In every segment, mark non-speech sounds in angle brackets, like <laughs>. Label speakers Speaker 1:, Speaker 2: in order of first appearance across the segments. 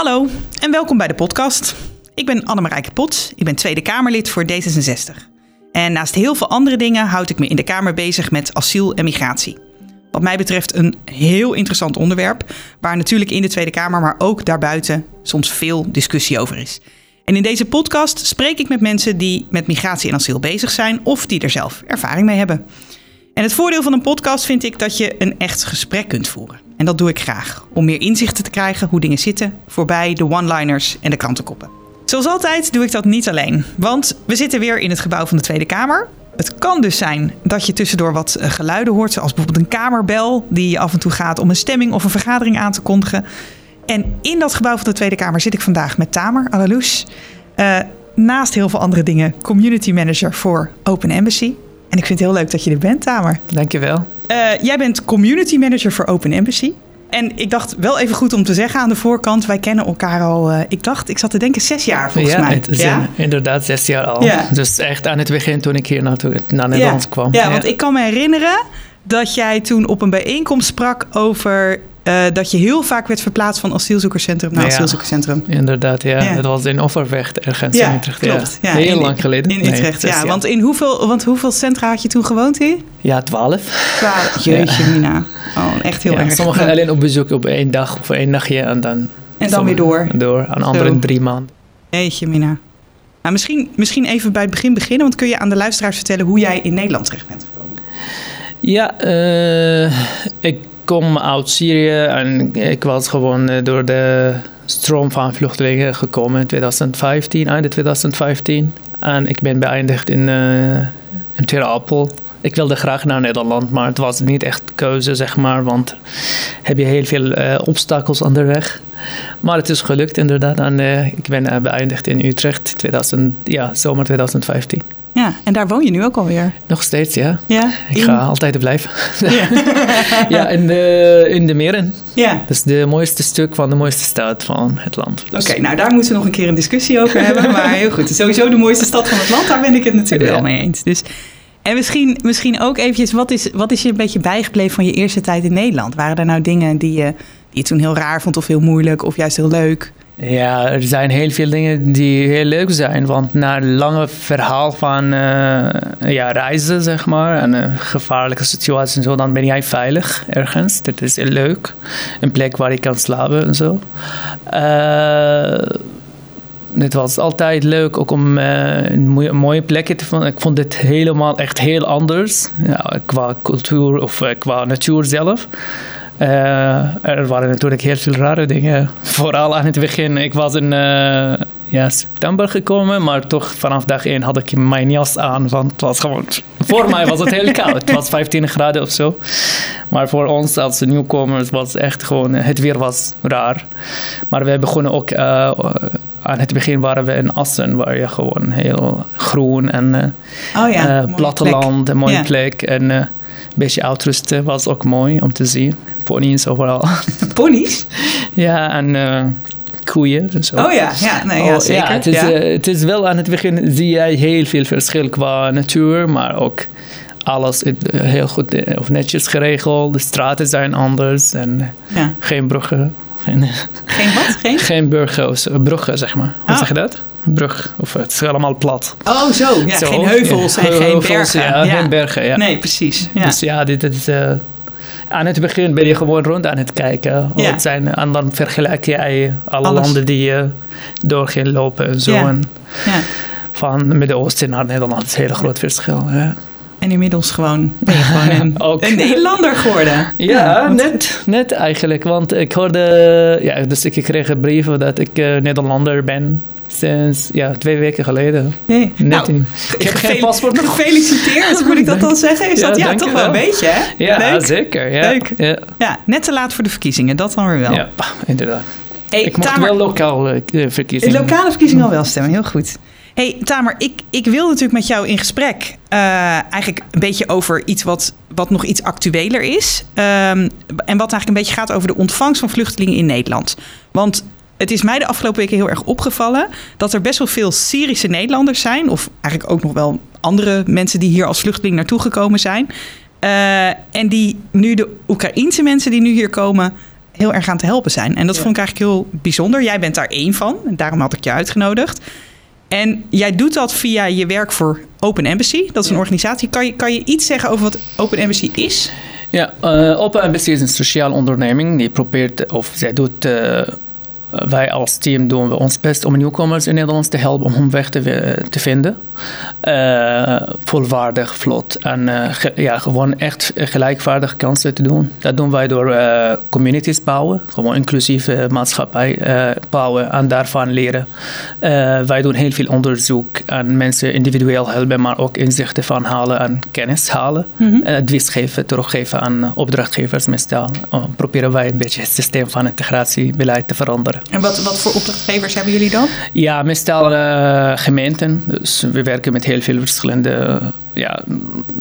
Speaker 1: Hallo en welkom bij de podcast. Ik ben Annemarijke Pot, ik ben Tweede Kamerlid voor D66. En naast heel veel andere dingen houd ik me in de Kamer bezig met asiel en migratie. Wat mij betreft een heel interessant onderwerp, waar natuurlijk in de Tweede Kamer, maar ook daarbuiten soms veel discussie over is. En in deze podcast spreek ik met mensen die met migratie en asiel bezig zijn of die er zelf ervaring mee hebben. En het voordeel van een podcast vind ik dat je een echt gesprek kunt voeren. En dat doe ik graag, om meer inzichten te krijgen hoe dingen zitten, voorbij de one-liners en de krantenkoppen. Zoals altijd doe ik dat niet alleen, want we zitten weer in het gebouw van de Tweede Kamer. Het kan dus zijn dat je tussendoor wat eh, geluiden hoort, zoals bijvoorbeeld een kamerbel die af en toe gaat om een stemming of een vergadering aan te kondigen. En in dat gebouw van de Tweede Kamer zit ik vandaag met Tamer Alalous. Uh, naast heel veel andere dingen, community manager voor Open Embassy. En ik vind het heel leuk dat je er bent, Tamer.
Speaker 2: Dankjewel.
Speaker 1: Uh, jij bent community manager voor Open Embassy. En ik dacht wel even goed om te zeggen aan de voorkant, wij kennen elkaar al, uh, ik dacht, ik zat te denken, zes jaar volgens
Speaker 2: ja,
Speaker 1: mij.
Speaker 2: Het ja, inderdaad zes jaar al. Ja. Dus echt aan het begin toen ik hier naartoe, naar Nederland
Speaker 1: ja.
Speaker 2: kwam.
Speaker 1: Ja, want ik kan me herinneren dat jij toen op een bijeenkomst sprak over uh, dat je heel vaak werd verplaatst van asielzoekerscentrum naar
Speaker 2: Ja.
Speaker 1: asielzoekerscentrum.
Speaker 2: Inderdaad, ja.
Speaker 1: Ja.
Speaker 2: Dat was in Overvecht ergens
Speaker 1: Ja,
Speaker 2: in Utrecht.
Speaker 1: klopt. Ja,
Speaker 2: Heel
Speaker 1: in-
Speaker 2: lang geleden.
Speaker 1: In Utrecht, ja. Want, in hoeveel, want hoeveel centra had je toen gewoond hier?
Speaker 2: Ja, twaalf.
Speaker 1: Twaalf. Jeetje, Mina. Oh, echt heel erg.
Speaker 2: sommigen alleen op bezoek op één dag of één nachtje en dan...
Speaker 1: En dan weer door.
Speaker 2: Door, aan anderen
Speaker 1: Zo.
Speaker 2: drie maanden.
Speaker 1: Jeetje, Mina. Nou, misschien, misschien even bij het begin beginnen, want kun je aan de luisteraars vertellen hoe jij in Nederland terecht bent gekomen?
Speaker 2: Ja, eh, ik kom uit Syrië en ik was gewoon eh, door de stroom van vluchtelingen gekomen in 2015, einde 2015. En ik ben beëindigd in, eh in. Ik wilde graag naar Nederland, maar het was niet echt keuze, zeg maar, want heb je heel veel eh, obstakels onderweg. Maar het is gelukt inderdaad en ik ben beëindigd in Utrecht, 2000, ja, zomer 2015.
Speaker 1: Ja, en daar woon je nu ook alweer.
Speaker 2: Nog steeds, ja.
Speaker 1: Ja?
Speaker 2: Ik ga altijd blijven.
Speaker 1: Ja. <laughs>
Speaker 2: ja, in de, in de meren.
Speaker 1: ja.
Speaker 2: Dat is de mooiste stuk van de mooiste stad van het land.
Speaker 1: Oké,
Speaker 2: Dus-
Speaker 1: nou daar moeten we nog een keer een discussie over hebben. <laughs> Maar heel goed. Sowieso de mooiste stad van het land, daar ben ik het natuurlijk
Speaker 2: Ja.
Speaker 1: wel mee eens. Dus, en misschien, misschien ook eventjes, wat is, wat is je een beetje bijgebleven van je eerste tijd in Nederland? Waren er nou dingen die je, die je toen heel raar vond of heel moeilijk of juist heel leuk?
Speaker 2: Ja, er zijn heel veel dingen die heel leuk zijn. Want na een lange verhaal van eh, ja, reizen, zeg maar, en een gevaarlijke situatie en zo, dan ben jij veilig ergens. Dat is heel leuk. Een plek waar je kan slapen en zo. Eh, het was altijd leuk ook om eh, een mooie, plekken te vinden. Ik vond dit helemaal echt heel anders. Ja, qua cultuur of eh, qua natuur zelf. Eh, er waren natuurlijk heel veel rare dingen. <laughs> Vooral aan het begin. Ik was in eh, ja, september gekomen, maar toch vanaf dag 1 had ik mijn jas aan. Want het was gewoon. Voor mij was het heel koud. Het was <laughs> 15 graden of zo. Maar voor ons als nieuwkomers was het echt gewoon. Het weer was raar. Maar we begonnen ook. eh, aan het begin waren we in Assen, waar je gewoon heel groen en
Speaker 1: Oh ja,
Speaker 2: platteland, een mooie plek. En een beetje uitrusten was ook mooi om te zien. Ponies overal. <laughs>
Speaker 1: Ponies?
Speaker 2: ja, en eh, koeien en zo.
Speaker 1: Oh ja, ja, nee, ja
Speaker 2: Oh,
Speaker 1: zeker.
Speaker 2: het, is,
Speaker 1: Ja.
Speaker 2: eh, het is wel aan het begin zie jij heel veel verschil qua natuur, maar ook alles eh, heel goed of netjes geregeld. De straten zijn anders en
Speaker 1: ja.
Speaker 2: geen bruggen. Geen,
Speaker 1: Geen wat? Geen? <laughs>
Speaker 2: geen bruggen, bruggen zeg maar. Hoe
Speaker 1: Ah.
Speaker 2: zeg je dat? Brug, of het is allemaal plat.
Speaker 1: Oh zo, ja,
Speaker 2: Zo.
Speaker 1: geen heuvels en geen bergen.
Speaker 2: Ja, geen bergen, ja.
Speaker 1: Nee, precies.
Speaker 2: Dus ja, dit is... aan het begin ben je gewoon rond aan het kijken.
Speaker 1: Ja.
Speaker 2: Zijn, en dan vergelijk jij alle
Speaker 1: Alles.
Speaker 2: landen die je door ging lopen en zo.
Speaker 1: Ja.
Speaker 2: En
Speaker 1: ja.
Speaker 2: van het Midden-Oosten naar Nederland is een heel groot verschil. Ja,
Speaker 1: En inmiddels gewoon, ben je gewoon een, <laughs> Nederlander geworden.
Speaker 2: ja,
Speaker 1: want-
Speaker 2: net, net eigenlijk. Want ik hoorde... Ja, dus ik kreeg een brief dat ik eh, Nederlander ben. Sinds ja, twee weken geleden.
Speaker 1: Nee.
Speaker 2: Net
Speaker 1: Nou.
Speaker 2: Ik heb geen paspoort <laughs> nog.
Speaker 1: Gefeliciteerd, moet ik dat dan zeggen? Is
Speaker 2: Ja,
Speaker 1: dat ja, toch wel een beetje, hè?
Speaker 2: Ja,
Speaker 1: Leuk.
Speaker 2: zeker. Ja.
Speaker 1: Leuk.
Speaker 2: Ja,
Speaker 1: Ja, net te laat voor de verkiezingen, dat dan weer wel.
Speaker 2: ja, inderdaad.
Speaker 1: Hey,
Speaker 2: ik
Speaker 1: Tamer,
Speaker 2: wel lokaal eh, verkiezen.
Speaker 1: in lokale verkiezingen al wel stemmen, heel goed. hey, Tamer, ik, ik wil natuurlijk met jou in gesprek. eh, eigenlijk een beetje over iets wat, wat nog iets actueler is. Ehm, en wat eigenlijk een beetje gaat over de ontvangst van vluchtelingen in Nederland. Want het is mij de afgelopen weken heel erg opgevallen dat er best wel veel Syrische Nederlanders zijn. Of eigenlijk ook nog wel andere mensen die hier als vluchteling naartoe gekomen zijn. Eh, en die nu de Oekraïense mensen die nu hier komen heel erg aan te helpen zijn. En dat vond ik eigenlijk heel bijzonder. Jij bent daar één van. En daarom had ik je uitgenodigd. En jij doet dat via je werk voor Open Embassy. Dat is een organisatie. Kan je, kan je iets zeggen over wat Open Embassy is?
Speaker 2: Ja, uh, Open Embassy is een sociale onderneming. Die probeert, of zij doet... Uh, wij als team doen we ons best om nieuwkomers in Nederland te helpen om hun weg te, te vinden. Uh, volwaardig, vlot en uh, ge, ja, gewoon echt gelijkwaardige kansen te doen. Dat doen wij door uh, communities bouwen, gewoon inclusieve maatschappij bouwen en daarvan leren. wij doen heel veel onderzoek en mensen individueel helpen, maar ook inzichten van halen en kennis halen. Mm -hmm. advies geven, teruggeven aan opdrachtgevers meestal. proberen wij een beetje het systeem van integratiebeleid te veranderen.
Speaker 1: En wat, wat voor opdrachtgevers hebben jullie dan?
Speaker 2: Ja, meestal gemeenten. Dus we werken met heel veel verschillende ja,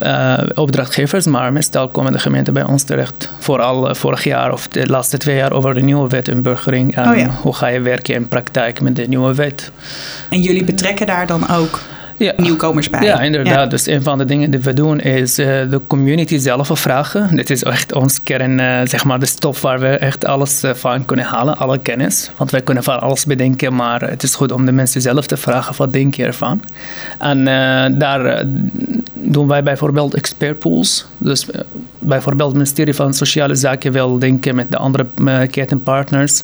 Speaker 2: uh, opdrachtgevers, maar meestal komen de gemeenten bij ons terecht. Vooral uh, vorig jaar of de laatste twee jaar over de nieuwe wet inburgering. En
Speaker 1: Oh ja.
Speaker 2: hoe ga je werken in praktijk met de nieuwe wet.
Speaker 1: En jullie betrekken daar dan ook
Speaker 2: Ja.
Speaker 1: nieuwkomers bij?
Speaker 2: Ja, inderdaad. Dus een van de dingen die we doen is uh, de community zelf vragen. Dit is echt ons kern, uh, zeg maar, de stof waar we echt alles uh, van kunnen halen, alle kennis. Want wij kunnen van alles bedenken, maar het is goed om de mensen zelf te vragen, wat denk je ervan? En daar doen wij bijvoorbeeld expertpools. Dus bijvoorbeeld het ministerie van Sociale Zaken wil denken met de andere ketenpartners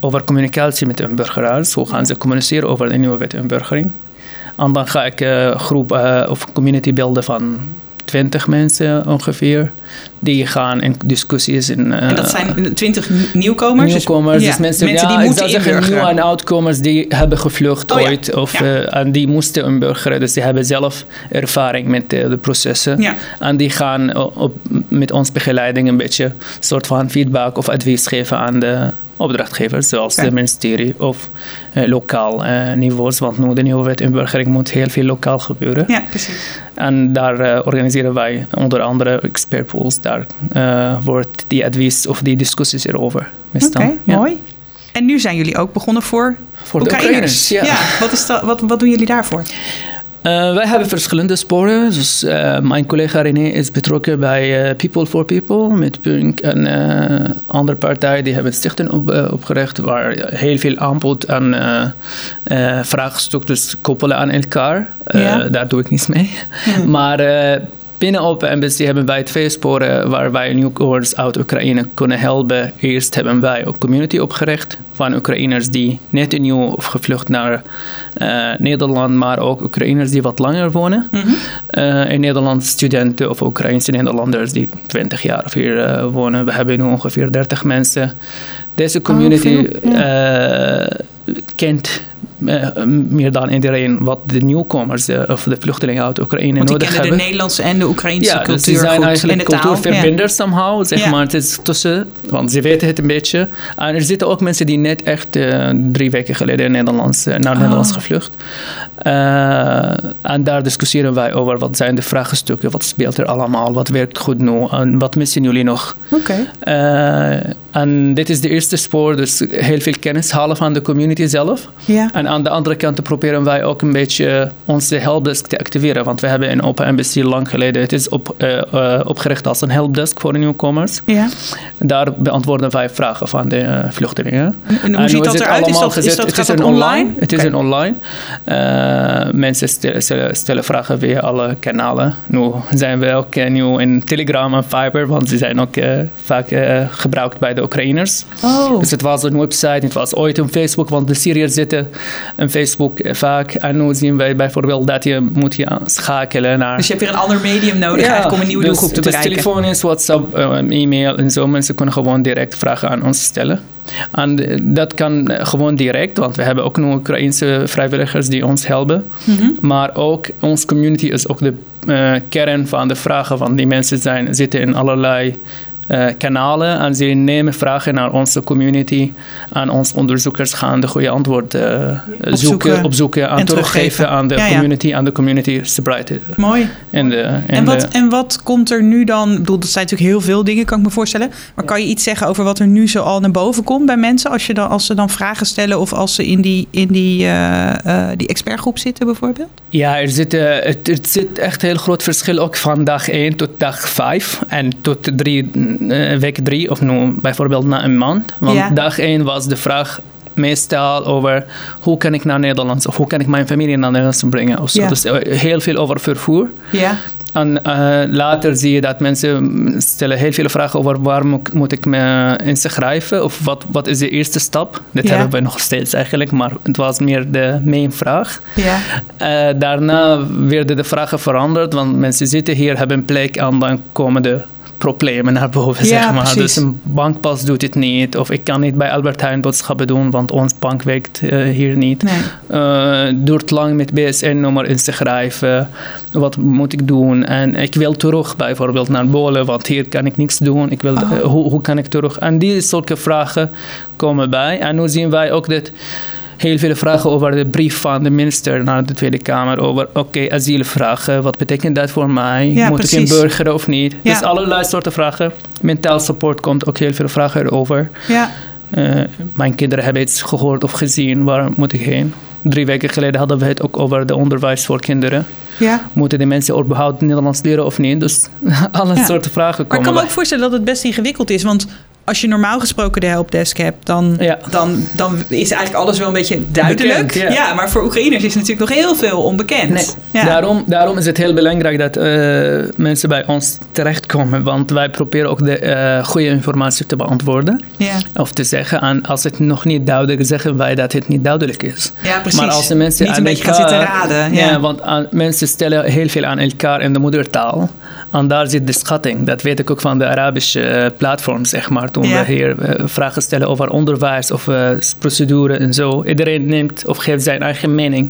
Speaker 2: over communicatie met hun burgeraars. Hoe gaan ze communiceren over de nieuwe wet inburgering? En dan ga ik een groep uh, of community beelden van 20 mensen ongeveer. Die gaan in discussies. In, uh,
Speaker 1: en dat zijn 20 nieuwkomers?
Speaker 2: Nieuwkomers,
Speaker 1: dus,
Speaker 2: dus mensen,
Speaker 1: mensen
Speaker 2: ja,
Speaker 1: die moeten
Speaker 2: ik zou zeggen
Speaker 1: inburgeren.
Speaker 2: nieuw en oudkomers die hebben gevlucht
Speaker 1: Oh, ja.
Speaker 2: ooit. Of, uh, en die moesten inburgeren. Dus die hebben zelf ervaring met de, de processen.
Speaker 1: Ja.
Speaker 2: En die gaan op, met ons begeleiding een beetje soort van feedback of advies geven aan de opdrachtgevers, zoals het ministerie of uh, lokaal uh, niveaus. Want nu de nieuwe wet inburgering moet heel veel lokaal gebeuren.
Speaker 1: Ja, precies.
Speaker 2: En daar uh, organiseren wij onder andere expertpools. Daar uh, wordt die advies of die discussies erover.
Speaker 1: Oké, okay, ja. mooi. En nu zijn jullie ook begonnen voor,
Speaker 2: voor
Speaker 1: Oekraïners.
Speaker 2: Oekraïners
Speaker 1: ja. wat, is dat, wat, wat doen jullie daarvoor?
Speaker 2: Uh, wij hebben verschillende sporen. Dus, uh, mijn collega René is betrokken bij uh, People for People met Punk en andere partijen die hebben stichting op, opgericht waar heel veel aanbod en vraagstukken dus koppelen aan elkaar.
Speaker 1: Ja.
Speaker 2: Daar doe ik niets mee. Maar binnen Open Embassy hebben wij twee sporen waar wij nieuwkomers uit Oekraïne kunnen helpen. Eerst hebben wij een community opgericht van Oekraïners die net nieuw of gevlucht naar uh, Nederland, maar ook Oekraïners die wat langer wonen.
Speaker 1: Mm -hmm.
Speaker 2: uh, in Nederland studenten of Oekraïnse Nederlanders die 20 jaar of hier uh, wonen. We hebben nu ongeveer 30 mensen. Deze community
Speaker 1: oh, ja.
Speaker 2: kent meer dan iedereen wat de nieuwkomers uh, of de vluchtelingen uit Oekraïne
Speaker 1: Want die
Speaker 2: nodig
Speaker 1: kennen
Speaker 2: hebben.
Speaker 1: de Nederlandse en de Oekraïnse
Speaker 2: ja,
Speaker 1: cultuur
Speaker 2: dus die zijn eigenlijk cultuurverbinders ja. somehow, zeg
Speaker 1: ja.
Speaker 2: maar. Het is tussen, want ze weten het een beetje. En er zitten ook mensen die net echt uh, drie weken geleden in Nederlands, naar
Speaker 1: Oh.
Speaker 2: Nederland gevlucht. en daar discussiëren wij over wat zijn de vraagstukken, wat speelt er allemaal, wat werkt goed nu en wat missen jullie nog.
Speaker 1: Oké.
Speaker 2: Okay. En dit is de eerste spoor, dus heel veel kennis halen van de community zelf.
Speaker 1: Ja.
Speaker 2: En aan de andere kant proberen wij ook een beetje onze helpdesk te activeren. Want we hebben in Open Embassy lang geleden, het is op, uh, uh, opgericht als een helpdesk voor nieuwkomers.
Speaker 1: Ja.
Speaker 2: Daar beantwoorden wij vragen van de uh, vluchtelingen.
Speaker 1: En hoe ziet dat eruit? Is dat, is dat,
Speaker 2: het
Speaker 1: is
Speaker 2: een
Speaker 1: online?
Speaker 2: Het is een online. mensen stellen, stellen, vragen via alle kanalen. Nu zijn we ook nieuw in Telegram en Fiber, want ze zijn ook vaak gebruikt bij de Oekraïners.
Speaker 1: Oh.
Speaker 2: Dus het was een website, het was ooit een Facebook, want de Syriërs zitten in Facebook vaak. En nu zien wij bijvoorbeeld dat je moet je schakelen naar...
Speaker 1: Dus je hebt weer een ander medium nodig ja, om een nieuwe
Speaker 2: dus,
Speaker 1: doelgroep te bereiken.
Speaker 2: Dus telefonisch, WhatsApp, uh, e-mail en zo. Mensen kunnen gewoon direct vragen aan ons stellen. En dat kan gewoon direct, want we hebben ook nu Oekraïnse vrijwilligers die ons helpen.
Speaker 1: Mm -hmm.
Speaker 2: Maar ook onze community is ook de uh, kern van de vragen. Want die mensen zijn, zitten in allerlei kanalen en ze nemen vragen naar onze community. En onze onderzoekers gaan de goede antwoord uh,
Speaker 1: opzoeken,
Speaker 2: zoeken, opzoeken en,
Speaker 1: en
Speaker 2: teruggeven aan de
Speaker 1: ja, ja.
Speaker 2: community en de community spreiden.
Speaker 1: Mooi.
Speaker 2: In de, in
Speaker 1: en, wat,
Speaker 2: de,
Speaker 1: en wat komt er nu dan? Ik bedoel, dat zijn natuurlijk heel veel dingen, kan ik me voorstellen. Maar kan je iets zeggen over wat er nu zo al naar boven komt bij mensen? Als, je dan, als ze dan vragen stellen of als ze in die, in die, uh, die expertgroep zitten bijvoorbeeld?
Speaker 2: Ja, er zit, het, er zit echt een heel groot verschil ook van dag 1 tot dag 5 en tot 3 uh, week drie of nu bijvoorbeeld na een maand. Want
Speaker 1: Ja.
Speaker 2: dag één was de vraag meestal over hoe kan ik naar Nederland of hoe kan ik mijn familie naar Nederland brengen. Of zo.
Speaker 1: Ja.
Speaker 2: Dus eh, heel veel over vervoer.
Speaker 1: Ja.
Speaker 2: En eh, later zie je dat mensen stellen heel veel vragen over waar moet, moet ik me inschrijven of wat, wat is de eerste stap. Dit
Speaker 1: Ja.
Speaker 2: hebben we nog steeds eigenlijk, maar het was meer de main vraag.
Speaker 1: Ja.
Speaker 2: Eh, daarna werden de vragen veranderd, want mensen zitten hier, hebben een plek en dan komen de problemen naar boven,
Speaker 1: Ja,
Speaker 2: zeg maar.
Speaker 1: precies.
Speaker 2: Dus een bankpas doet het niet, of ik kan niet bij Albert Heijn boodschappen doen, want ons bank werkt eh, hier niet.
Speaker 1: Nee.
Speaker 2: Het duurt lang met BSN-nummer in te schrijven. Wat moet ik doen? En ik wil terug bijvoorbeeld naar Polen, want hier kan ik niks doen. Ik wil,
Speaker 1: Oh.
Speaker 2: eh, hoe, hoe kan ik terug? En die zulke vragen komen bij. En nu zien wij ook dat heel veel vragen over de brief van de minister naar de Tweede Kamer. Over, oké, asielvragen. Wat betekent dat voor mij?
Speaker 1: Ja,
Speaker 2: moet ik
Speaker 1: precies.
Speaker 2: inburgeren of niet?
Speaker 1: Ja.
Speaker 2: Dus allerlei soorten vragen. Mentaal support komt ook heel veel vragen erover.
Speaker 1: Ja.
Speaker 2: Eh, mijn kinderen hebben iets gehoord of gezien. Waar moet ik heen? Drie weken geleden hadden we het ook over de onderwijs voor kinderen.
Speaker 1: Ja.
Speaker 2: Moeten de mensen überhaupt Nederlands leren of niet? Dus <laughs> alle
Speaker 1: Ja.
Speaker 2: soorten vragen
Speaker 1: Maar ik
Speaker 2: komen
Speaker 1: kan me ook voorstellen dat het best ingewikkeld is. Want als je normaal gesproken de helpdesk hebt, dan,
Speaker 2: Ja.
Speaker 1: dan, dan is eigenlijk alles wel een beetje duidelijk.
Speaker 2: Bekend, ja.
Speaker 1: maar voor Oekraïners is natuurlijk nog heel veel onbekend.
Speaker 2: Nee,
Speaker 1: Ja.
Speaker 2: daarom, daarom is het heel belangrijk dat eh, mensen bij ons terechtkomen. Want wij proberen ook de eh, goede informatie te beantwoorden.
Speaker 1: ja.
Speaker 2: Of te zeggen. En als het nog niet duidelijk is, zeggen wij dat het niet duidelijk is.
Speaker 1: ja, precies.
Speaker 2: Maar als de mensen
Speaker 1: Niet een
Speaker 2: aan
Speaker 1: beetje gaan zitten raden. Ja.
Speaker 2: Ja, want aan- mensen stellen heel veel aan elkaar in de moedertaal. En daar zit de schatting. Dat weet ik ook van de Arabische eh, platform, zeg maar. Toen
Speaker 1: Ja.
Speaker 2: we hier eh, vragen stellen over onderwijs of eh, procedure en zo. Iedereen neemt of geeft zijn eigen mening.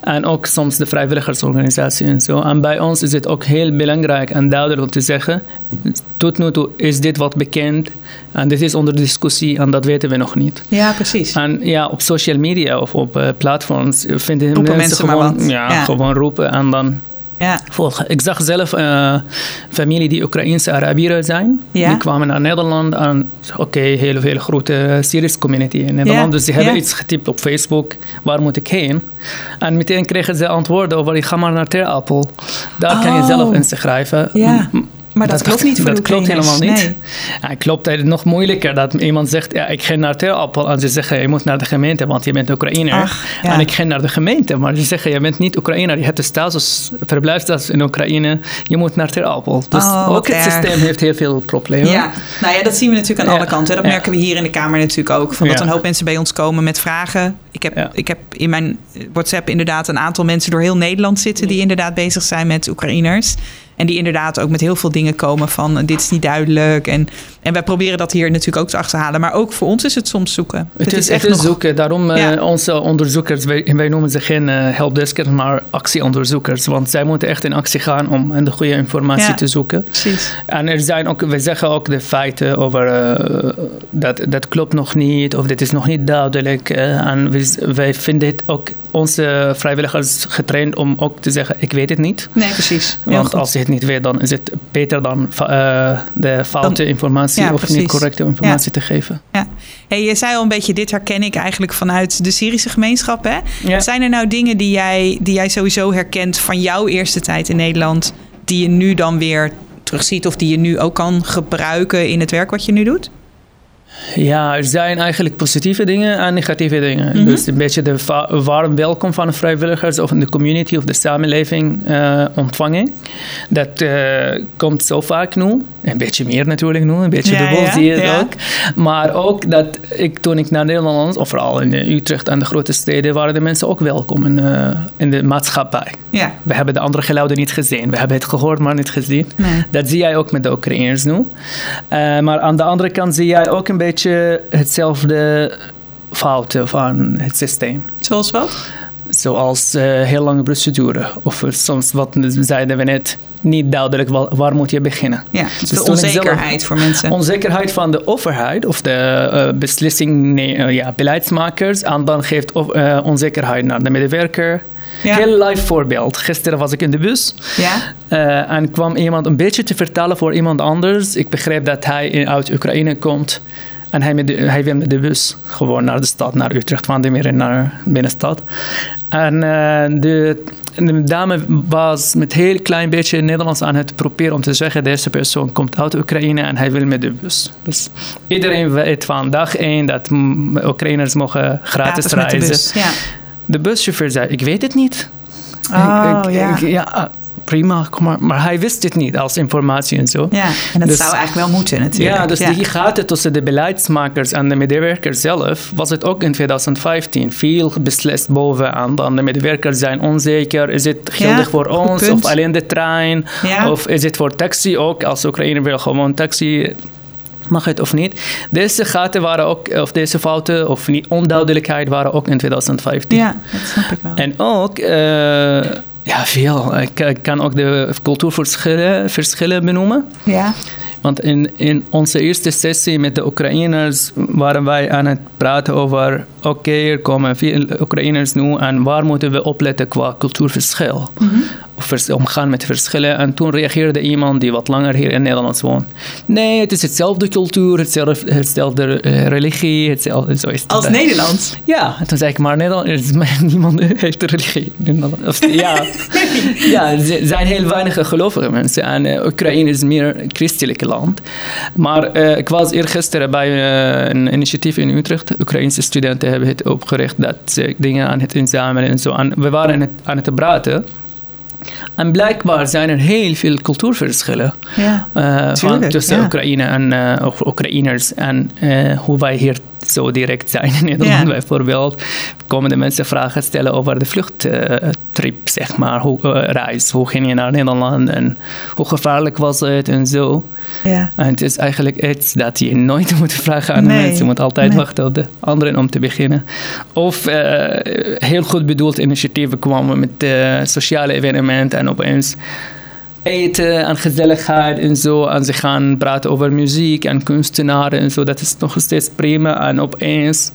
Speaker 2: En ook soms de vrijwilligersorganisatie en zo. En bij ons is het ook heel belangrijk en duidelijk om te zeggen: tot nu toe is dit wat bekend en dit is onder discussie en dat weten we nog niet.
Speaker 1: ja, precies.
Speaker 2: En ja, op social media of op eh, platforms vinden
Speaker 1: Roepen
Speaker 2: mensen, gewoon, Ja. gewoon roepen en dan
Speaker 1: Ja.
Speaker 2: volgen. Ik zag zelf eh familie die Oekraïense Arabieren zijn.
Speaker 1: Ja.
Speaker 2: Die kwamen naar Nederland en oké, hele veel grote Syrische community in Nederland.
Speaker 1: Ja,
Speaker 2: Dus die hebben iets getypt op Facebook, waar moet ik heen? En meteen kregen ze antwoorden over, ga maar naar Ter Apel. Daar kan je
Speaker 1: Oh.
Speaker 2: zelf inschrijven.
Speaker 1: Maar dat, klopt niet voor
Speaker 2: dat
Speaker 1: de
Speaker 2: klopt helemaal niet.
Speaker 1: Nee.
Speaker 2: Ja, klopt het nog moeilijker dat iemand zegt, ja, ik ga naar Ter Apel. En ze zeggen, je moet naar de gemeente, want je bent Oekraïner.
Speaker 1: Ach, ja.
Speaker 2: En ik ga naar de gemeente. Maar ze zeggen, je bent niet Oekraïner. Je hebt de status, verblijfstatus in Oekraïne. Je moet naar Ter Apel. Dus
Speaker 1: Oh,
Speaker 2: ook het
Speaker 1: erg.
Speaker 2: systeem heeft heel veel problemen.
Speaker 1: Ja, nou ja, dat zien we natuurlijk aan alle kanten. Dat merken we hier in de Kamer natuurlijk ook. Van dat een hoop mensen bij ons komen met vragen. Ik heb, ik heb in mijn WhatsApp inderdaad een aantal mensen door heel Nederland zitten... die inderdaad bezig zijn met Oekraïners. En die inderdaad ook met heel veel dingen komen van... eh, dit is niet duidelijk. En, en wij proberen dat hier natuurlijk ook te achterhalen. Maar ook voor ons is het soms zoeken.
Speaker 2: Het is, echt
Speaker 1: nog-
Speaker 2: zoeken. Daarom eh,
Speaker 1: Ja.
Speaker 2: onze onderzoekers, wij, wij noemen ze geen eh, helpdeskers, maar actieonderzoekers. Want zij moeten echt in actie gaan om de goede informatie
Speaker 1: Ja.
Speaker 2: te zoeken.
Speaker 1: Precies.
Speaker 2: En er zijn ook, we zeggen ook de feiten over dat dat klopt nog niet of dit is nog niet duidelijk. en wij, wij vinden het ook onze vrijwilligers getraind om ook te zeggen: ik weet het niet.
Speaker 1: Nee, precies. Heel
Speaker 2: Want
Speaker 1: goed.
Speaker 2: als je het niet weet, dan is het beter dan eh, de foute informatie
Speaker 1: ja,
Speaker 2: of
Speaker 1: precies.
Speaker 2: niet correcte informatie te geven.
Speaker 1: Ja. Hey, je zei al een beetje, dit herken ik eigenlijk vanuit de Syrische gemeenschap. Hè?
Speaker 2: Ja.
Speaker 1: Zijn er nou dingen die jij, die jij sowieso herkent van jouw eerste tijd in Nederland, die je nu dan weer terugziet of die je nu ook kan gebruiken in het werk wat je nu doet?
Speaker 2: Ja, er zijn eigenlijk positieve dingen en negatieve dingen.
Speaker 1: Mhm.
Speaker 2: Dus een beetje de warm welkom van de vrijwilligers of in de community of de samenleving eh, ontvangen. Dat eh, komt zo vaak nu. Een beetje meer natuurlijk nu, een beetje
Speaker 1: Ja,
Speaker 2: dubbel
Speaker 1: ja,
Speaker 2: zie je
Speaker 1: ja.
Speaker 2: ook. Maar ook dat ik toen ik naar Nederland, of vooral in Utrecht en de grote steden, waren de mensen ook welkom in, eh, in de maatschappij.
Speaker 1: Ja.
Speaker 2: We hebben de andere geluiden niet gezien. We hebben het gehoord, maar niet gezien.
Speaker 1: Nee.
Speaker 2: Dat zie jij ook met de Oekraïners nu. Maar aan de andere kant zie jij ook een beetje hetzelfde fouten van het systeem.
Speaker 1: Zoals wat?
Speaker 2: Zoals eh, heel lange procedure. Of soms, wat zeiden we net, niet duidelijk wa- waar moet je beginnen.
Speaker 1: Ja, dus
Speaker 2: Dus
Speaker 1: de
Speaker 2: zelf-
Speaker 1: onzekerheid voor mensen.
Speaker 2: Onzekerheid van de overheid of de eh, beslissing, nee, eh, ja, beleidsmakers. En dan geeft onzekerheid naar de medewerker.
Speaker 1: Ja.
Speaker 2: Heel live voorbeeld. Gisteren was ik in de bus.
Speaker 1: Ja?
Speaker 2: Eh, en kwam iemand een beetje te vertellen voor iemand anders. Ik begreep dat hij uit Oekraïne komt. En hij, met de, hij wil met de bus gewoon naar de stad, naar Utrecht, van de meer naar de binnenstad. En eh, de de dame was met een heel klein beetje Nederlands aan het proberen om te zeggen: deze persoon komt uit Oekraïne en hij wil met de bus. Dus iedereen weet van dag één dat Oekraïners mogen gratis, gratis reizen. Bus, ja. De buschauffeur zei: Ik weet het niet.
Speaker 1: Oh, ja.
Speaker 2: ja prima, maar, maar hij wist het niet als informatie en zo.
Speaker 1: Ja, en dat dus- zou eigenlijk wel moeten natuurlijk.
Speaker 2: Ja, dus die gaten tussen de beleidsmakers en de medewerkers zelf was het ook in 2015. Veel beslist bovenaan. Dan de medewerkers zijn onzeker. Is het geldig voor ons of alleen de trein? Of is het voor taxi ook? Als Oekraïne wil gewoon taxi mag het of niet. Deze gaten waren ook, of deze fouten of niet, onduidelijkheid waren ook in 2015.
Speaker 1: Ja, dat snap ik wel.
Speaker 2: En ook, uh, ja, veel. Ik, kan ook de cultuurverschillen verschillen benoemen.
Speaker 1: Ja.
Speaker 2: Want in, in onze eerste sessie met de Oekraïners waren wij aan het praten over: oké, er komen veel Oekraïners nu en waar moeten we opletten qua cultuurverschil? Mm of omgaan met verschillen. En toen reageerde iemand die wat langer hier in Nederland woont. Nee, het is hetzelfde cultuur, hetzelfde, hetzelfde uh, religie, hetzelfde. Zo is het
Speaker 1: Als Nederland?
Speaker 2: Ja, toen zei ik maar Nederland, <laughs> niemand heeft religie. Of, ja, <laughs> ja, er zijn heel weinig gelovige mensen. En uh, Oekraïne is meer een christelijk land. Maar uh, ik was eergisteren bij een initiatief in Utrecht. Oekraïnse studenten hebben het opgericht dat ze dingen aan het inzamelen en zo. En we waren aan het, aan het praten. En blijkbaar zijn er heel veel cultuurverschillen
Speaker 1: ja,
Speaker 2: uh, van, tussen Oekraïne en uh, Oekraïners en uh, hoe wij hier zo direct zijn in Nederland bijvoorbeeld. Komen de mensen vragen stellen over de vluchttrip, zeg maar, hoe, reis. Hoe ging je naar Nederland en hoe gevaarlijk was het en zo.
Speaker 1: Ja.
Speaker 2: En het is eigenlijk iets dat je nooit <laughs> moet vragen aan de mensen. Je moet altijd wachten op de anderen om te beginnen. Of heel goed bedoeld initiatieven kwamen met sociale evenementen en opeens eten en gezelligheid en zo. En ze gaan praten over muziek en kunstenaren en zo. Dat is nog steeds prima. En opeens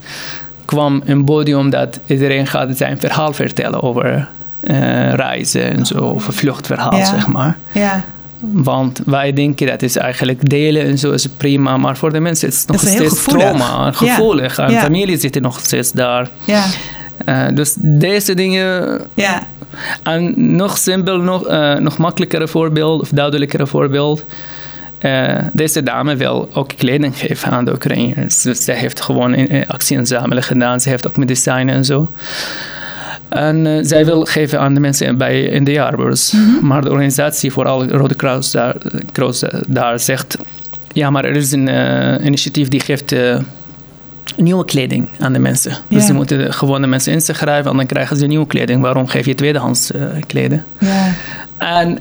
Speaker 2: kwam een podium dat iedereen gaat zijn verhaal vertellen over uh, reizen en zo. Of een vluchtverhaal, zeg maar.
Speaker 1: Ja.
Speaker 2: Want wij denken dat is eigenlijk delen en zo is prima, maar voor de mensen is het nog steeds trauma, gevoelig. En familie zitten nog steeds daar.
Speaker 1: Ja.
Speaker 2: Uh, dus deze dingen
Speaker 1: ja.
Speaker 2: En nog simpel, nog, uh, nog makkelijker voorbeeld, of duidelijker voorbeeld. Uh, deze dame wil ook kleding geven aan de Oekraïners. Dus zij heeft gewoon een actie inzamelen gedaan. Ze heeft ook medicijnen en zo. En uh, zij wil geven aan de mensen bij, in de jaarbeurs. Mm -hmm. Maar de organisatie, vooral Rode Kruis daar, Kruis daar zegt... Ja, maar er is een initiatief die geeft nieuwe kleding aan de mensen. Dus ze moeten gewoon de mensen inschrijven en dan krijgen ze nieuwe kleding. Waarom geef je tweedehands uh, kleden?
Speaker 1: Ja.
Speaker 2: En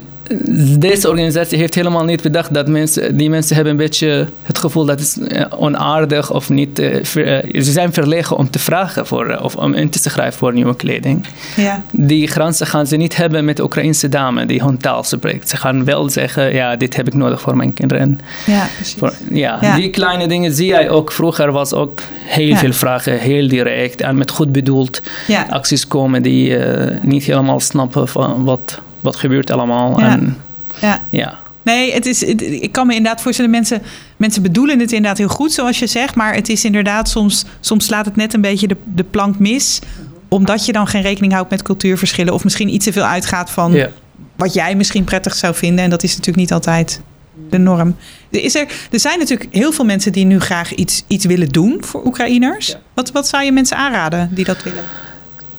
Speaker 2: deze organisatie heeft helemaal niet bedacht dat mensen, die mensen hebben een beetje het gevoel dat het eh, onaardig of niet. Ver, uh, ze zijn verlegen om te vragen voor, of om in te schrijven voor nieuwe kleding.
Speaker 1: Ja.
Speaker 2: Die grenzen gaan ze niet hebben met de Oekraïnse dame die hun taal spreekt. Ze gaan wel zeggen: ja, dit heb ik nodig voor mijn kinderen.
Speaker 1: Ja.
Speaker 2: Voor, ja, ja, die kleine dingen zie jij ook. Vroeger was ook heel veel vragen, heel direct en met goed bedoeld acties komen die niet helemaal snappen van wat wat gebeurt allemaal.
Speaker 1: Ja.
Speaker 2: En,
Speaker 1: ja.
Speaker 2: ja.
Speaker 1: Nee, het is, het, ik kan me inderdaad voorstellen, mensen, mensen bedoelen het inderdaad heel goed, zoals je zegt. Maar het is inderdaad, soms, soms slaat het net een beetje de, de plank mis. Omdat je dan geen rekening houdt met cultuurverschillen. Of misschien iets te veel uitgaat van
Speaker 2: ja.
Speaker 1: wat jij misschien prettig zou vinden. En dat is natuurlijk niet altijd de norm. Er, is er, er zijn natuurlijk heel veel mensen die nu graag iets, iets willen doen voor Oekraïners.
Speaker 2: Ja.
Speaker 1: Wat, wat zou je mensen aanraden die dat willen?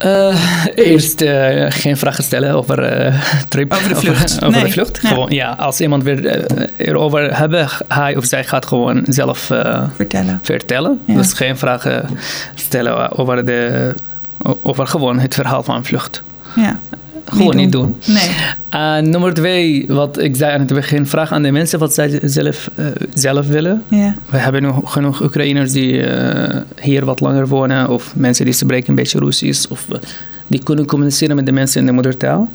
Speaker 2: Uh, eerst uh, geen vragen stellen over uh, trip.
Speaker 1: Over de vlucht. <laughs>
Speaker 2: Over, over
Speaker 1: nee.
Speaker 2: de vlucht.
Speaker 1: Ja.
Speaker 2: Gewoon, ja, als iemand weer erover hebben, hij of zij gaat gewoon zelf
Speaker 1: vertellen.
Speaker 2: vertellen.
Speaker 1: Ja.
Speaker 2: Dus geen vragen stellen over, de, over gewoon het verhaal van vlucht.
Speaker 1: Ja.
Speaker 2: Gewoon niet doen.
Speaker 1: Niet doen. Nee.
Speaker 2: Uh, nummer twee, wat ik zei aan het begin, vraag aan de mensen wat zij zelf, uh, zelf willen. We hebben nu genoeg Oekraïners die uh, hier wat langer wonen, of mensen die spreken een beetje Russisch, of die kunnen communiceren met de mensen in de moedertaal.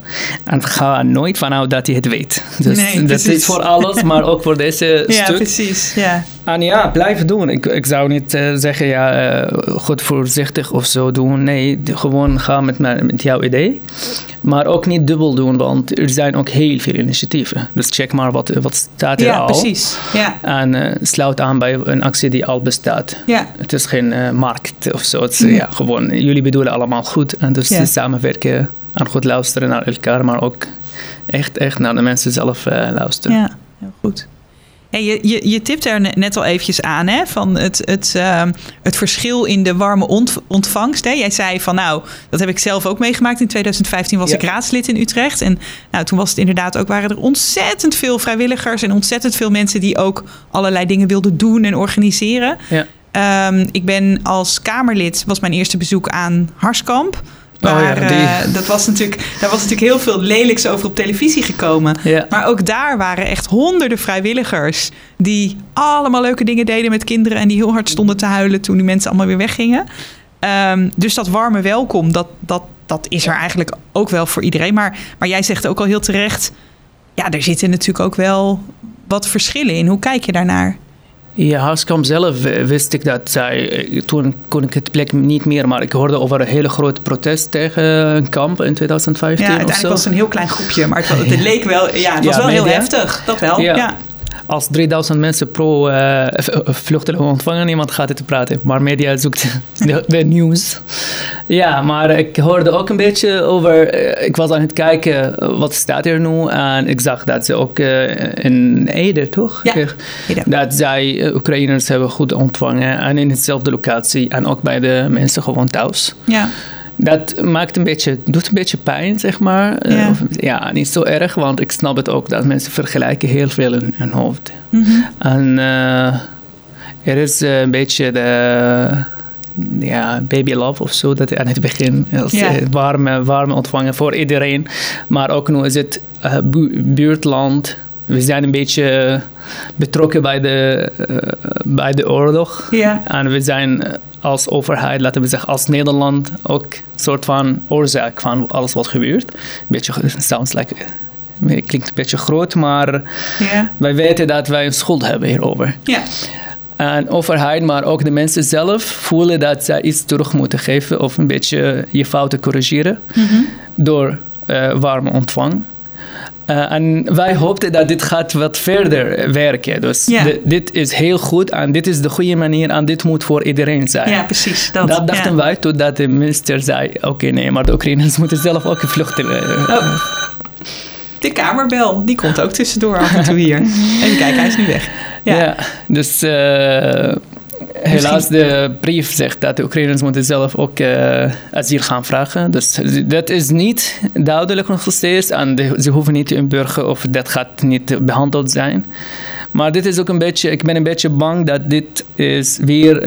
Speaker 2: En ga nooit vanuit dat je het weet. Dus
Speaker 1: nee,
Speaker 2: dat is voor alles, maar ook voor deze <laughs>
Speaker 1: ja,
Speaker 2: stuk.
Speaker 1: precies. Ja.
Speaker 2: En ja, blijf doen. Ik, ik zou niet uh, zeggen, ja, uh, goed voorzichtig of zo doen. Nee, gewoon ga met, met jouw idee. Maar ook niet dubbel doen, want er zijn ook heel veel initiatieven. Dus check maar wat, wat staat er
Speaker 1: ja,
Speaker 2: al.
Speaker 1: Precies. Ja,
Speaker 2: En uh, sluit aan bij een actie die al bestaat.
Speaker 1: Ja.
Speaker 2: Het is geen markt of zo. Het is ja, gewoon, jullie bedoelen allemaal goed. En dus samenwerken En goed luisteren naar elkaar, maar ook echt, echt naar de mensen zelf uh, luisteren.
Speaker 1: Ja, heel goed. Hey, je, je, je tipt er net al eventjes aan, hè, van het, het, uh, het verschil in de warme ontvangst. Hè? Jij zei van, nou, dat heb ik zelf ook meegemaakt. In 2015 was ik raadslid in Utrecht. En nou, toen was het inderdaad ook, waren er ontzettend veel vrijwilligers en ontzettend veel mensen die ook allerlei dingen wilden doen en organiseren. Ja. Um, ik ben als Kamerlid, was mijn eerste bezoek aan Harskamp. Oh ja, uh, dat was natuurlijk, daar was natuurlijk heel veel lelijks over op televisie gekomen. Ja. Maar ook daar waren echt honderden vrijwilligers die allemaal leuke dingen deden met kinderen en die heel hard stonden te huilen toen die mensen allemaal weer weggingen. Um, dus dat warme welkom, dat, dat, dat is er eigenlijk ook wel voor iedereen. Maar, maar jij zegt ook al heel terecht, ja, er zitten natuurlijk ook wel wat verschillen in. Hoe kijk je daarnaar?
Speaker 2: Ja, Haaskamp zelf eh, wist ik dat zij, eh, toen kon ik het plek niet meer, maar ik hoorde over een hele groot protest tegen een kamp in 2015. Ja,
Speaker 1: uiteindelijk was het een heel klein groepje, maar het, het leek wel, ja, het was wel heel heftig, dat wel. ja
Speaker 2: als 3000 mensen pro uh, vluchtelingen ontvangen, niemand gaat het praten. Maar media zoekt <laughs> de, nieuws. Ja, maar ik hoorde ook een beetje over. Eh, ik was aan het kijken, wat staat er nu? En ik zag dat ze ook uh, in Ede, toch?
Speaker 1: Ja,
Speaker 2: Dat zij Oekraïners hebben goed ontvangen. En in dezelfde locatie. En ook bij de mensen gewoon thuis.
Speaker 1: Ja
Speaker 2: dat maakt een beetje, doet een beetje pijn, zeg maar. Eh, ja. ja. niet zo erg, want ik snap het ook dat mensen vergelijken heel veel in hun hoofd. Mm -hmm. En uh, er is uh, een beetje de ja, baby love of zo, dat aan het begin als ja. warme, warme ontvangen voor iedereen. Maar ook nu is het bu buurtland. We zijn een beetje betrokken bij de, bij de oorlog.
Speaker 1: Ja.
Speaker 2: En we zijn als overheid, laten we zeggen als Nederland, ook een soort van oorzaak van alles wat gebeurt. Een beetje, sounds like, klinkt een beetje groot, maar wij weten dat wij een schuld hebben hierover.
Speaker 1: Ja.
Speaker 2: En overheid, maar ook de mensen zelf voelen dat zij iets terug moeten geven of een beetje je fouten corrigeren mm door uh, warme ontvang. Uh, en wij hoopten dat dit gaat wat verder werken. Dus dit is heel goed en dit is de goede manier en dit moet voor iedereen zijn.
Speaker 1: Ja, precies. Dat,
Speaker 2: dat dachten wij totdat de minister zei, oké nee, maar de Oekraïners <laughs> moeten zelf ook vluchten. Oh.
Speaker 1: De kamerbel, die komt ook tussendoor af en toe hier. <laughs> Even kijken, hij is nu weg.
Speaker 2: Ja, ja dus... Uh, Helaas, de brief zegt dat de Oekraïners moeten zelf ook uh, asiel gaan vragen. Dus dat is niet duidelijk nog steeds. En ze hoeven niet te inburgen of dat gaat niet behandeld zijn. Maar dit is ook een beetje, ik ben een beetje bang dat dit is weer uh,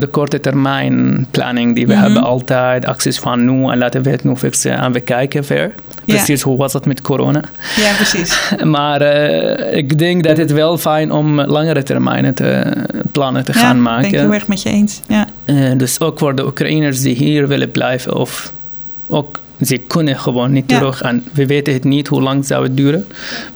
Speaker 2: de korte termijn planning die we mhm. hebben altijd. Acties van nu en laten we het nu fixen en we kijken ver. Precies, hoe was dat met corona?
Speaker 1: Ja, precies. <laughs>
Speaker 2: maar uh, ik denk dat het wel fijn om langere termijnen te plannen te gaan maken.
Speaker 1: Ja, ben ik heel erg met je eens. Ja.
Speaker 2: Uh, dus ook voor de Oekraïners die hier willen blijven of ook ze kunnen gewoon niet terug. En we weten het niet hoe lang zou het duren.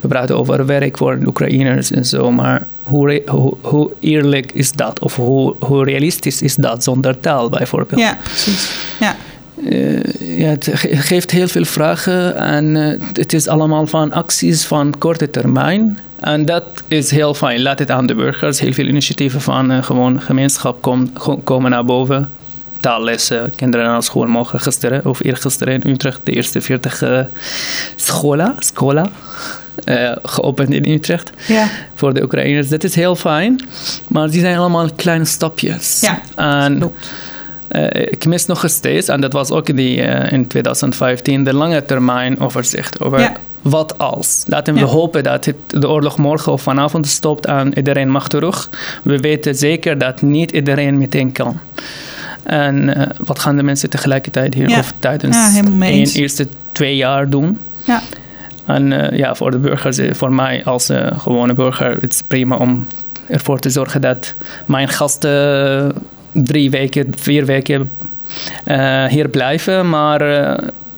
Speaker 2: We praten over werk voor de Oekraïners en zo. Maar hoe, hoe, hoe eerlijk is dat? Of hoe, hoe realistisch is dat zonder taal bijvoorbeeld?
Speaker 1: Ja, precies. Ja.
Speaker 2: Uh, ja, het geeft heel veel vragen en uh, het is allemaal van acties van korte termijn. En dat is heel fijn. Laat het aan de burgers. Heel veel initiatieven van uh, gewoon gemeenschap kom, komen naar boven taallessen. Kinderen naar school mogen gisteren of eergisteren in Utrecht de eerste 40 uh, schola, schola uh, geopend in Utrecht
Speaker 1: ja.
Speaker 2: voor de Oekraïners. Dat is heel fijn, maar die zijn allemaal kleine stapjes.
Speaker 1: Ja,
Speaker 2: en, uh, ik mis nog steeds, en dat was ook in, die, uh, in 2015, de lange termijn overzicht over ja. wat als. Laten we ja. hopen dat het, de oorlog morgen of vanavond stopt en iedereen mag terug. We weten zeker dat niet iedereen meteen kan. En uh, wat gaan de mensen tegelijkertijd hier
Speaker 1: ja.
Speaker 2: of tijdens
Speaker 1: ja,
Speaker 2: de eerste twee jaar doen?
Speaker 1: Ja.
Speaker 2: En uh, ja, voor de burgers, voor mij als uh, gewone burger, het is prima om ervoor te zorgen dat mijn gasten drie weken, vier weken hier blijven. Maar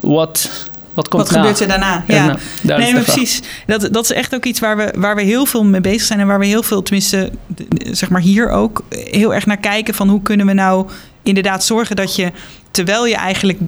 Speaker 2: wat wat, komt
Speaker 1: wat gebeurt er daarna? Ja, ja nee, maar precies. Dat, dat is echt ook iets waar we, waar we heel veel mee bezig zijn. En waar we heel veel, tenminste, zeg maar hier ook, heel erg naar kijken. Van hoe kunnen we nou inderdaad zorgen dat je, terwijl je eigenlijk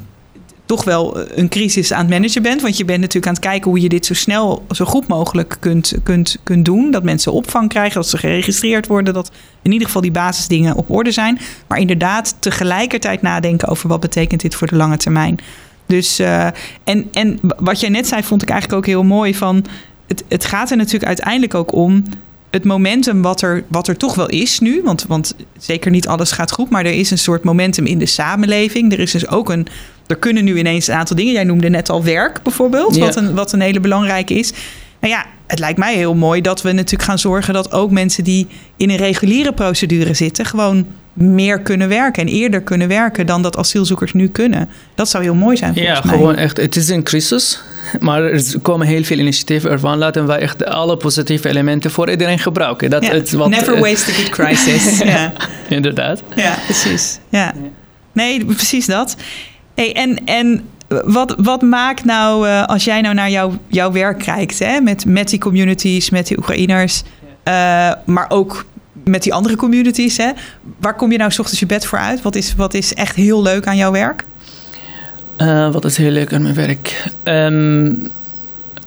Speaker 1: toch wel een crisis aan het managen bent. Want je bent natuurlijk aan het kijken hoe je dit zo snel, zo goed mogelijk kunt, kunt, kunt doen. Dat mensen opvang krijgen, dat ze geregistreerd worden. Dat in ieder geval die basisdingen op orde zijn. Maar inderdaad tegelijkertijd nadenken over wat betekent dit voor de lange termijn. Dus, uh, en, en wat jij net zei, vond ik eigenlijk ook heel mooi. Van het, het gaat er natuurlijk uiteindelijk ook om het momentum wat er, wat er toch wel is nu. Want, want zeker niet alles gaat goed, maar er is een soort momentum in de samenleving. Er is dus ook een. Er kunnen nu ineens een aantal dingen. Jij noemde net al werk bijvoorbeeld, wat, een, wat een hele belangrijke is. Nou ja, het lijkt mij heel mooi dat we natuurlijk gaan zorgen dat ook mensen die in een reguliere procedure zitten, gewoon meer kunnen werken en eerder kunnen werken dan dat asielzoekers nu kunnen. Dat zou heel mooi zijn.
Speaker 2: Ja,
Speaker 1: mij.
Speaker 2: gewoon echt. Het is een crisis, maar er komen heel veel initiatieven ervan. Laten wij echt alle positieve elementen voor iedereen gebruiken. Dat
Speaker 1: wat, Never waste a good crisis. <laughs> ja.
Speaker 2: Inderdaad.
Speaker 1: Ja, precies. Ja. Nee, precies dat. Hey, en, en wat, wat maakt nou, uh, als jij nou naar jouw, jouw werk kijkt, hè, met, met die communities, met die Oekraïners, uh, maar ook met die andere communities, hè, waar kom je nou s ochtends je bed voor uit? Wat is, wat is echt heel leuk aan jouw werk?
Speaker 2: Uh, wat is heel leuk aan mijn werk? Um,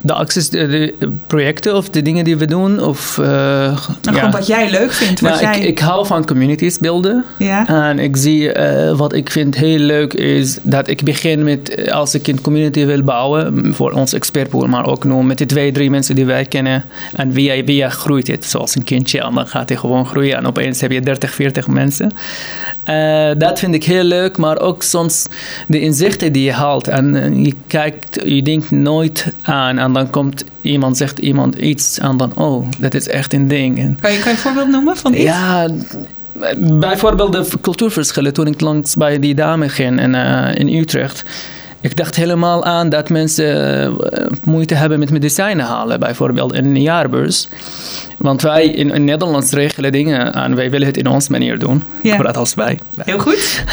Speaker 2: de acties, de, projecten of de dingen die we doen. Of, uh,
Speaker 1: nou, gewoon wat jij leuk vindt. Wat
Speaker 2: nou,
Speaker 1: jij...
Speaker 2: ik, ik, hou van communities beelden. Ja. En ik zie uh, wat ik vind heel leuk is dat ik begin met eh, als ik een community wil bouwen voor ons expertpool, maar ook nu met de twee, drie mensen die wij kennen. En via, via groeit het zoals een kindje en dan gaat hij gewoon groeien en opeens heb je 30, 40 mensen. Uh, dat vind ik heel leuk, maar ook soms de inzichten die je haalt en je kijkt, je denkt nooit aan en dan komt iemand, zegt iemand iets en dan, oh, dat is echt een ding.
Speaker 1: Kan je, kan je een voorbeeld noemen van iets?
Speaker 2: Ja, bijvoorbeeld de cultuurverschillen toen ik langs bij die dame ging in, uh, in Utrecht. Ik dacht helemaal aan dat mensen uh, moeite hebben met medicijnen halen, bijvoorbeeld in een jaarbeurs. Want wij in, in Nederland regelen dingen en wij willen het in onze manier doen. Ja. Vooral als wij.
Speaker 1: Heel goed.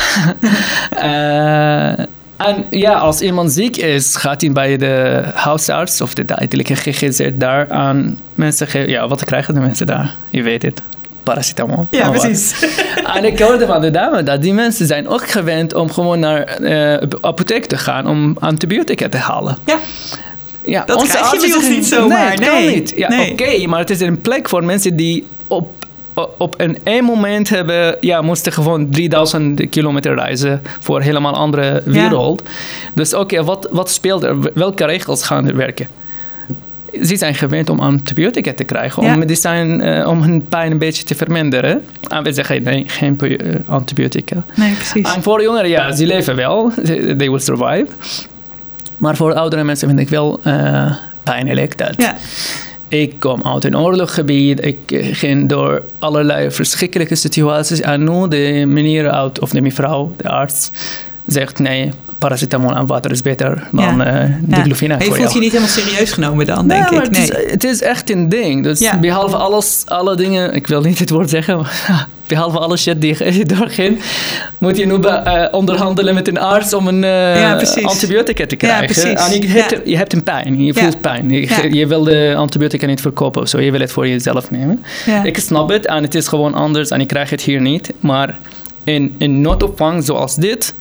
Speaker 2: uh, <laughs> En ja, als iemand ziek is, gaat hij bij de huisarts of de tijdelijke GGZ daar aan mensen geven. Ja, wat krijgen de mensen daar? Je weet het. Paracetamol.
Speaker 1: Ja, precies. <laughs>
Speaker 2: en ik hoorde van de dame dat die mensen zijn ook gewend om gewoon naar de uh, apotheek te gaan om antibiotica te halen.
Speaker 1: Ja. Ja, dat krijg je bij ons niet zomaar.
Speaker 2: Nee, nee. niet. Ja, nee. Oké, maar het is een plek voor mensen die op op een één moment hebben, ja, moesten gewoon 3000 kilometer reizen voor een helemaal andere wereld. Dus oké, wat, wat speelt er? Welke regels gaan er werken? Ze zijn gewend om antibiotica te krijgen, om medicijn, uh, om hun pijn een beetje te verminderen. En we zeggen nee, geen uh, antibiotica.
Speaker 1: Nee, precies.
Speaker 2: En voor jongeren, ja, ze leven wel, they will survive. Maar voor oudere mensen vind ik wel uh, pijnlijk dat. Ja. Ik kom uit een oorlogsgebied. Ik eh, ging door allerlei verschrikkelijke situaties. En nu de meneer uit, of de mevrouw, de arts, zegt nee, paracetamol en water is beter dan uh, diclofenac
Speaker 1: ja. Je voelt je niet helemaal serieus genomen dan, denk ik.
Speaker 2: Nee. Het is, het, is, echt een ding. Dus ja. behalve alles, alle dingen, ik wil niet het woord zeggen, <laughs> behalve alle shit die je <laughs> doorging, moet je nu uh, onderhandelen met een arts om een uh, antibiotica te krijgen. en je, hebt, je hebt een pijn, je voelt pijn. Je, je, wil de antibiotica niet verkopen of zo, je wil het voor jezelf nemen. Ik snap het en het is gewoon anders en ik krijg het hier niet. Maar in, in noodopvang zoals dit,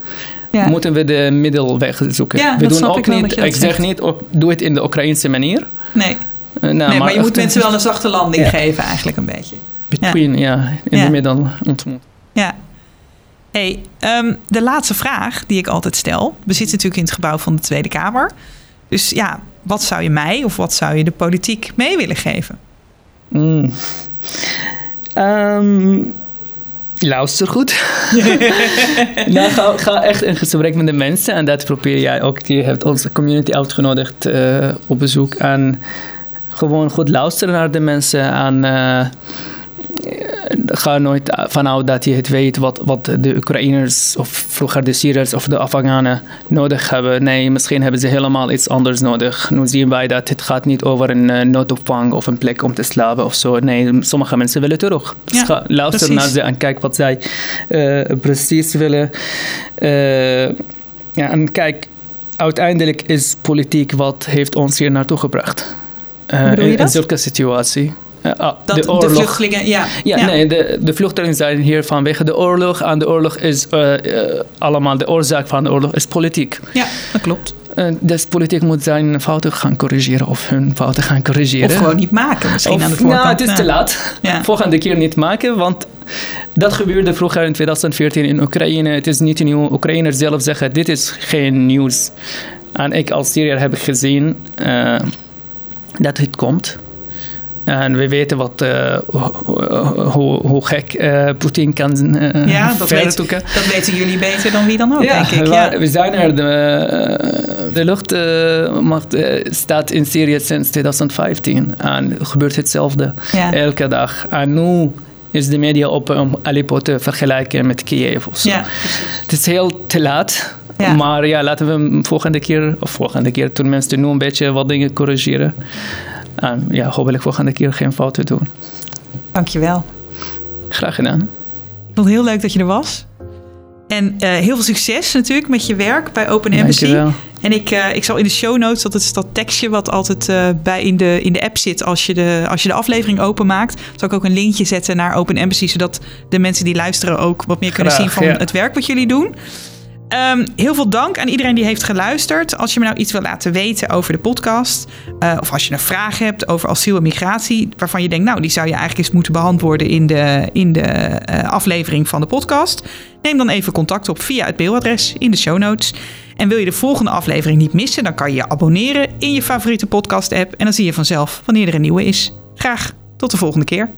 Speaker 2: ja. moeten we de middelweg zoeken.
Speaker 1: Ja,
Speaker 2: we doen
Speaker 1: ook
Speaker 2: niet, ik zeg niet, doe het in de Oekraïnse manier.
Speaker 1: Nee. Uh, nou, nee, maar, maar je moet <laughs> mensen wel een zachte landing ja. geven, eigenlijk een beetje.
Speaker 2: Between, ja, in de middel ontmoet.
Speaker 1: Ja. Hey, um, de laatste vraag die ik altijd stel. We zitten natuurlijk in het gebouw van de Tweede Kamer. Dus ja, wat zou je mij of wat zou je de politiek mee willen geven?
Speaker 2: Mm. Um, Luister goed. <laughs> nou, ga, ga, echt in gesprek met de mensen. En dat probeer jij ook. Je hebt onze community uitgenodigd uh, op bezoek. En gewoon goed luisteren naar de mensen. En ga nooit vanuit dat je het weet wat, wat de Oekraïners of vroeger de Syriërs of de Afghanen nodig hebben. Nee, misschien hebben ze helemaal iets anders nodig. Nu zien wij dat het gaat niet over een uh, noodopvang of een plek om te slapen of zo. Nee, sommige mensen willen terug. Dus ja, luister naar ze en kijk wat zij uh, precies willen. Uh, ja, en kijk, uiteindelijk is politiek wat heeft ons hier naartoe gebracht.
Speaker 1: Uh, in,
Speaker 2: in zulke situatie.
Speaker 1: Uh, dat de, vluchtelingen, ja.
Speaker 2: Ja, nee, de, de vluchtelingen zijn hier vanwege de oorlog. En de oorlog is uh, uh, allemaal, de oorzaak van de oorlog is politiek.
Speaker 1: Ja, dat klopt.
Speaker 2: dus politiek moet zijn fouten gaan corrigeren of hun fouten gaan corrigeren.
Speaker 1: Of gewoon niet maken misschien
Speaker 2: of,
Speaker 1: aan de voorkant.
Speaker 2: Nou, het is te laat. Ja. Volgende keer niet maken, want Dat gebeurde vroeger in 2014 in Oekraïne. Het is niet nieuw. Oekraïners zelf zeggen, dit is geen nieuws. En ik als Syriër heb gezien dat het komt. En we weten wat, uh, hoe, hoe, gek uh, Poetin kan uh,
Speaker 1: ja, dat, weet, dat weten jullie beter dan wie dan ook, ja, denk ik. Ja.
Speaker 2: We zijn er. De, de luchtmacht staat in Syrië sinds 2015. En gebeurt hetzelfde ja. elke dag. En nu is de media op om Aleppo te vergelijken met Kiev of zo. Ja, het is heel te laat. Ja. Maar ja, laten we hem volgende keer, of volgende keer, toen mensen nu een beetje wat dingen corrigeren. En ja, hopelijk volgende keer geen fouten doen.
Speaker 1: Dankjewel.
Speaker 2: Graag gedaan.
Speaker 1: Ik vond het heel leuk dat je er was. En uh, heel veel succes natuurlijk met je werk bij Open Embassy.
Speaker 2: Dankjewel.
Speaker 1: En ik, uh, ik zal in de show notes, dat is dat tekstje wat altijd uh, bij in de, in de app zit als je, de, als je de aflevering openmaakt. Zal ik ook een linkje zetten naar Open Embassy, zodat de mensen die luisteren ook wat meer kunnen zien van ja. het werk wat jullie doen. Um, heel veel dank aan iedereen die heeft geluisterd. Als je me nou iets wil laten weten over de podcast, uh, of als je een vraag hebt over asiel en migratie, waarvan je denkt, nou, die zou je eigenlijk eens moeten beantwoorden in de, in de uh, aflevering van de podcast, neem dan even contact op via het mailadres in de show notes. En wil je de volgende aflevering niet missen, dan kan je je abonneren in je favoriete podcast-app en dan zie je vanzelf wanneer er een nieuwe is. Graag tot de volgende keer.